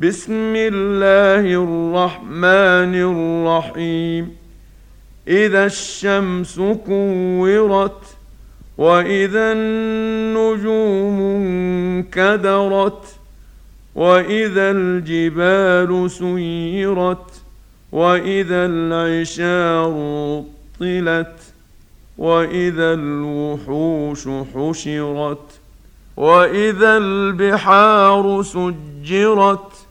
بسم الله الرحمن الرحيم. إذا الشمس كورت وإذا النجوم انكدرت وإذا الجبال سيرت وإذا العشار طلت وإذا الوحوش حشرت وإذا البحار سجرت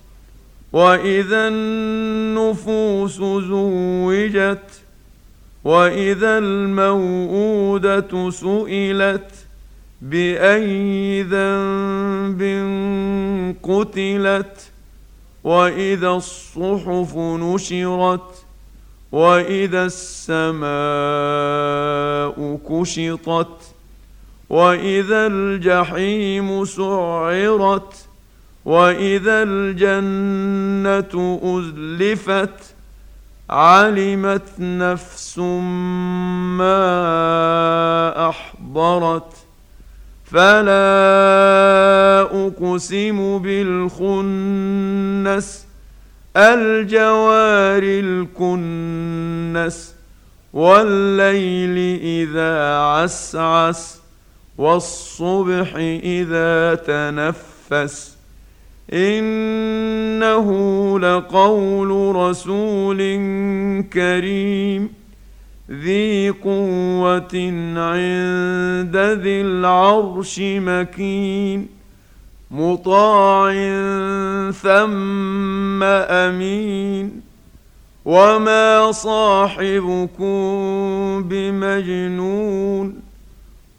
واذا النفوس زوجت واذا الموءوده سئلت باي ذنب قتلت واذا الصحف نشرت واذا السماء كشطت واذا الجحيم سعرت واذا الجنه ازلفت علمت نفس ما احضرت فلا اقسم بالخنس الجوار الكنس والليل اذا عسعس والصبح اذا تنفس إنه لقول رسول كريم. ذي قوة عند ذي العرش مكين. مطاع ثم أمين. وما صاحبكم بمجنون.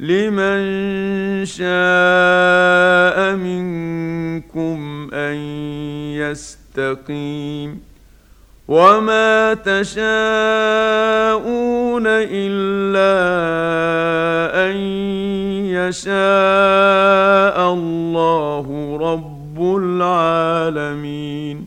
لمن شاء منكم أن يستقيم وما تشاءون إلا أن يشاء الله رب العالمين